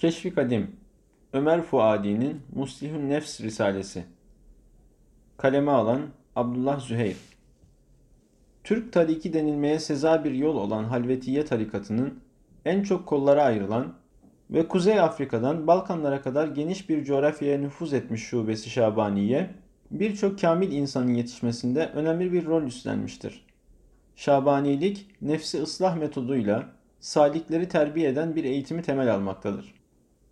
Keşfi Kadim Ömer Fuadi'nin Muslihun Nefs Risalesi Kaleme alan Abdullah Züheyr Türk tariki denilmeye seza bir yol olan Halvetiye tarikatının en çok kollara ayrılan ve Kuzey Afrika'dan Balkanlara kadar geniş bir coğrafyaya nüfuz etmiş şubesi Şabaniye, birçok kamil insanın yetişmesinde önemli bir rol üstlenmiştir. Şabanilik, nefsi ıslah metoduyla salikleri terbiye eden bir eğitimi temel almaktadır.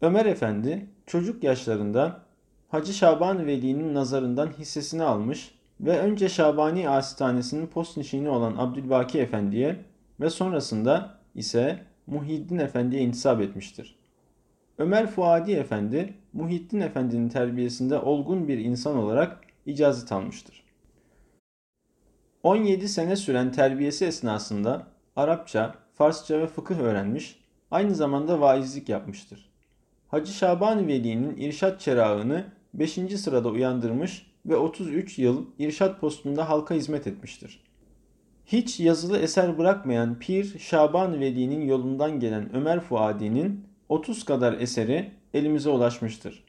Ömer Efendi çocuk yaşlarında Hacı Şaban Veli'nin nazarından hissesini almış ve önce Şabani Asitanesi'nin post nişini olan Abdülbaki Efendi'ye ve sonrasında ise Muhyiddin Efendi'ye intisap etmiştir. Ömer Fuadi Efendi, Muhyiddin Efendi'nin terbiyesinde olgun bir insan olarak icazet almıştır. 17 sene süren terbiyesi esnasında Arapça, Farsça ve fıkıh öğrenmiş, aynı zamanda vaizlik yapmıştır. Hacı Şaban Veli'nin irşat çerağını 5. sırada uyandırmış ve 33 yıl irşat postunda halka hizmet etmiştir. Hiç yazılı eser bırakmayan Pir Şaban Veli'nin yolundan gelen Ömer Fuadi'nin 30 kadar eseri elimize ulaşmıştır.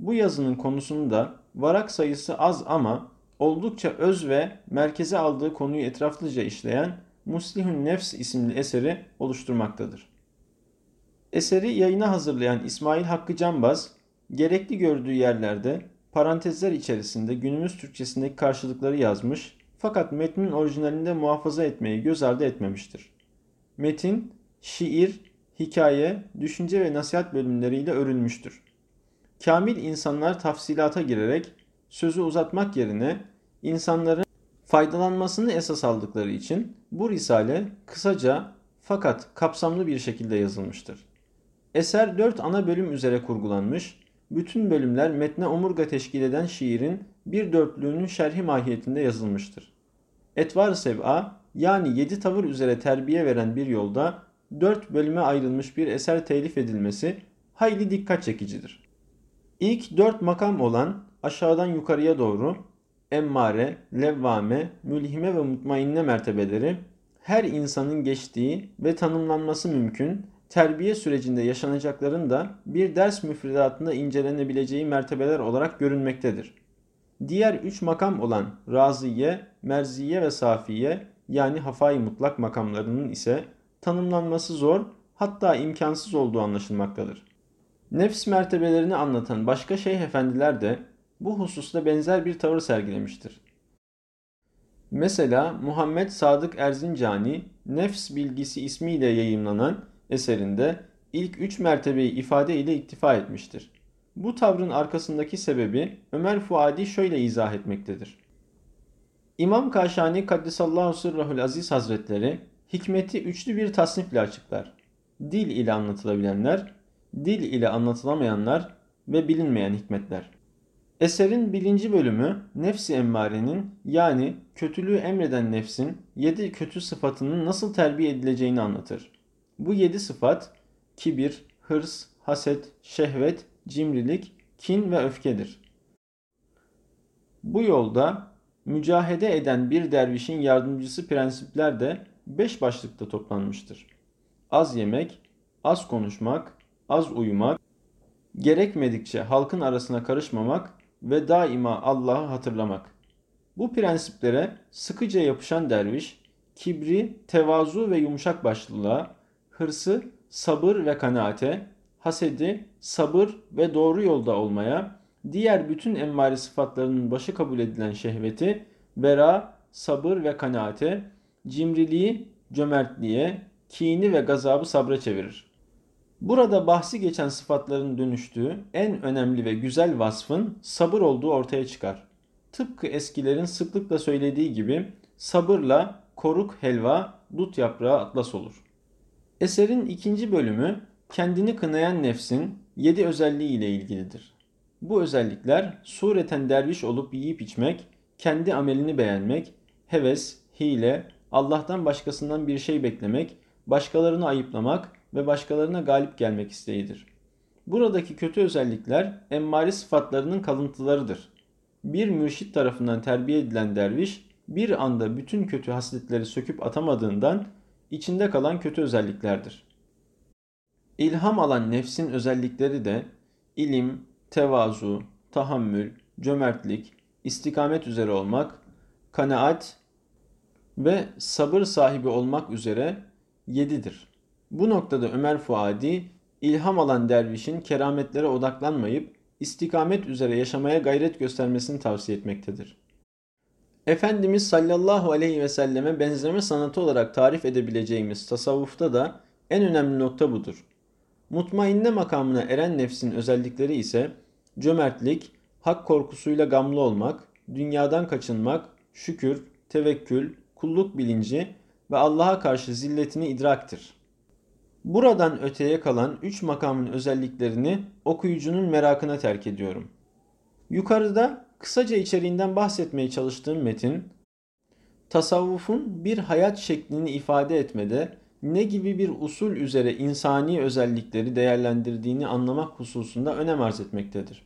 Bu yazının konusunu da varak sayısı az ama oldukça öz ve merkeze aldığı konuyu etraflıca işleyen Muslihun Nefs isimli eseri oluşturmaktadır. Eseri yayına hazırlayan İsmail Hakkı Canbaz, gerekli gördüğü yerlerde parantezler içerisinde günümüz Türkçesindeki karşılıkları yazmış fakat metnin orijinalinde muhafaza etmeyi göz ardı etmemiştir. Metin, şiir, hikaye, düşünce ve nasihat bölümleriyle örülmüştür. Kamil insanlar tafsilata girerek sözü uzatmak yerine insanların faydalanmasını esas aldıkları için bu risale kısaca fakat kapsamlı bir şekilde yazılmıştır. Eser dört ana bölüm üzere kurgulanmış, bütün bölümler metne omurga teşkil eden şiirin bir dörtlüğünün şerhi mahiyetinde yazılmıştır. Etvar Sev'a yani yedi tavır üzere terbiye veren bir yolda dört bölüme ayrılmış bir eser telif edilmesi hayli dikkat çekicidir. İlk dört makam olan aşağıdan yukarıya doğru emmare, levvame, mülhime ve mutmainne mertebeleri her insanın geçtiği ve tanımlanması mümkün terbiye sürecinde yaşanacakların da bir ders müfredatında incelenebileceği mertebeler olarak görünmektedir. Diğer üç makam olan raziye, merziye ve safiye yani hafai mutlak makamlarının ise tanımlanması zor hatta imkansız olduğu anlaşılmaktadır. Nefs mertebelerini anlatan başka şeyh efendiler de bu hususta benzer bir tavır sergilemiştir. Mesela Muhammed Sadık Erzincani Nefs Bilgisi ismiyle yayımlanan eserinde ilk üç mertebeyi ifade ile iktifa etmiştir. Bu tavrın arkasındaki sebebi Ömer Fuadi şöyle izah etmektedir. İmam Kaşani Kaddesallahu Sırrahul Aziz Hazretleri hikmeti üçlü bir tasnifle açıklar. Dil ile anlatılabilenler, dil ile anlatılamayanlar ve bilinmeyen hikmetler. Eserin birinci bölümü nefsi emmarenin yani kötülüğü emreden nefsin yedi kötü sıfatının nasıl terbiye edileceğini anlatır. Bu yedi sıfat kibir, hırs, haset, şehvet, cimrilik, kin ve öfkedir. Bu yolda mücahede eden bir dervişin yardımcısı prensipler de beş başlıkta toplanmıştır. Az yemek, az konuşmak, az uyumak, gerekmedikçe halkın arasına karışmamak ve daima Allah'ı hatırlamak. Bu prensiplere sıkıca yapışan derviş, kibri, tevazu ve yumuşak başlılığa, hırsı, sabır ve kanaate, hasedi, sabır ve doğru yolda olmaya, diğer bütün emmari sıfatlarının başı kabul edilen şehveti, vera, sabır ve kanaate, cimriliği, cömertliğe, kini ve gazabı sabra çevirir. Burada bahsi geçen sıfatların dönüştüğü en önemli ve güzel vasfın sabır olduğu ortaya çıkar. Tıpkı eskilerin sıklıkla söylediği gibi sabırla koruk helva, dut yaprağı atlas olur. Eserin ikinci bölümü kendini kınayan nefsin yedi özelliği ile ilgilidir. Bu özellikler sureten derviş olup yiyip içmek, kendi amelini beğenmek, heves, hile, Allah'tan başkasından bir şey beklemek, başkalarını ayıplamak ve başkalarına galip gelmek isteğidir. Buradaki kötü özellikler emmari sıfatlarının kalıntılarıdır. Bir mürşit tarafından terbiye edilen derviş bir anda bütün kötü hasletleri söküp atamadığından içinde kalan kötü özelliklerdir. İlham alan nefsin özellikleri de ilim, tevazu, tahammül, cömertlik, istikamet üzere olmak, kanaat ve sabır sahibi olmak üzere yedidir. Bu noktada Ömer Fuadi ilham alan dervişin kerametlere odaklanmayıp istikamet üzere yaşamaya gayret göstermesini tavsiye etmektedir. Efendimiz sallallahu aleyhi ve selleme benzeme sanatı olarak tarif edebileceğimiz tasavvufta da en önemli nokta budur. Mutmainne makamına eren nefsin özellikleri ise cömertlik, hak korkusuyla gamlı olmak, dünyadan kaçınmak, şükür, tevekkül, kulluk bilinci ve Allah'a karşı zilletini idraktir. Buradan öteye kalan üç makamın özelliklerini okuyucunun merakına terk ediyorum. Yukarıda kısaca içeriğinden bahsetmeye çalıştığım metin, tasavvufun bir hayat şeklini ifade etmede ne gibi bir usul üzere insani özellikleri değerlendirdiğini anlamak hususunda önem arz etmektedir.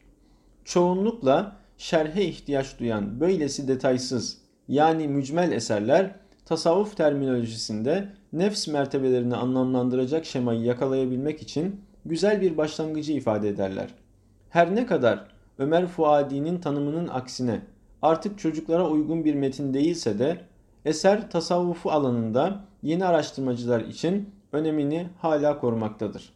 Çoğunlukla şerhe ihtiyaç duyan böylesi detaysız yani mücmel eserler tasavvuf terminolojisinde nefs mertebelerini anlamlandıracak şemayı yakalayabilmek için güzel bir başlangıcı ifade ederler. Her ne kadar Ömer Fuadi'nin tanımının aksine artık çocuklara uygun bir metin değilse de eser tasavvufu alanında yeni araştırmacılar için önemini hala korumaktadır.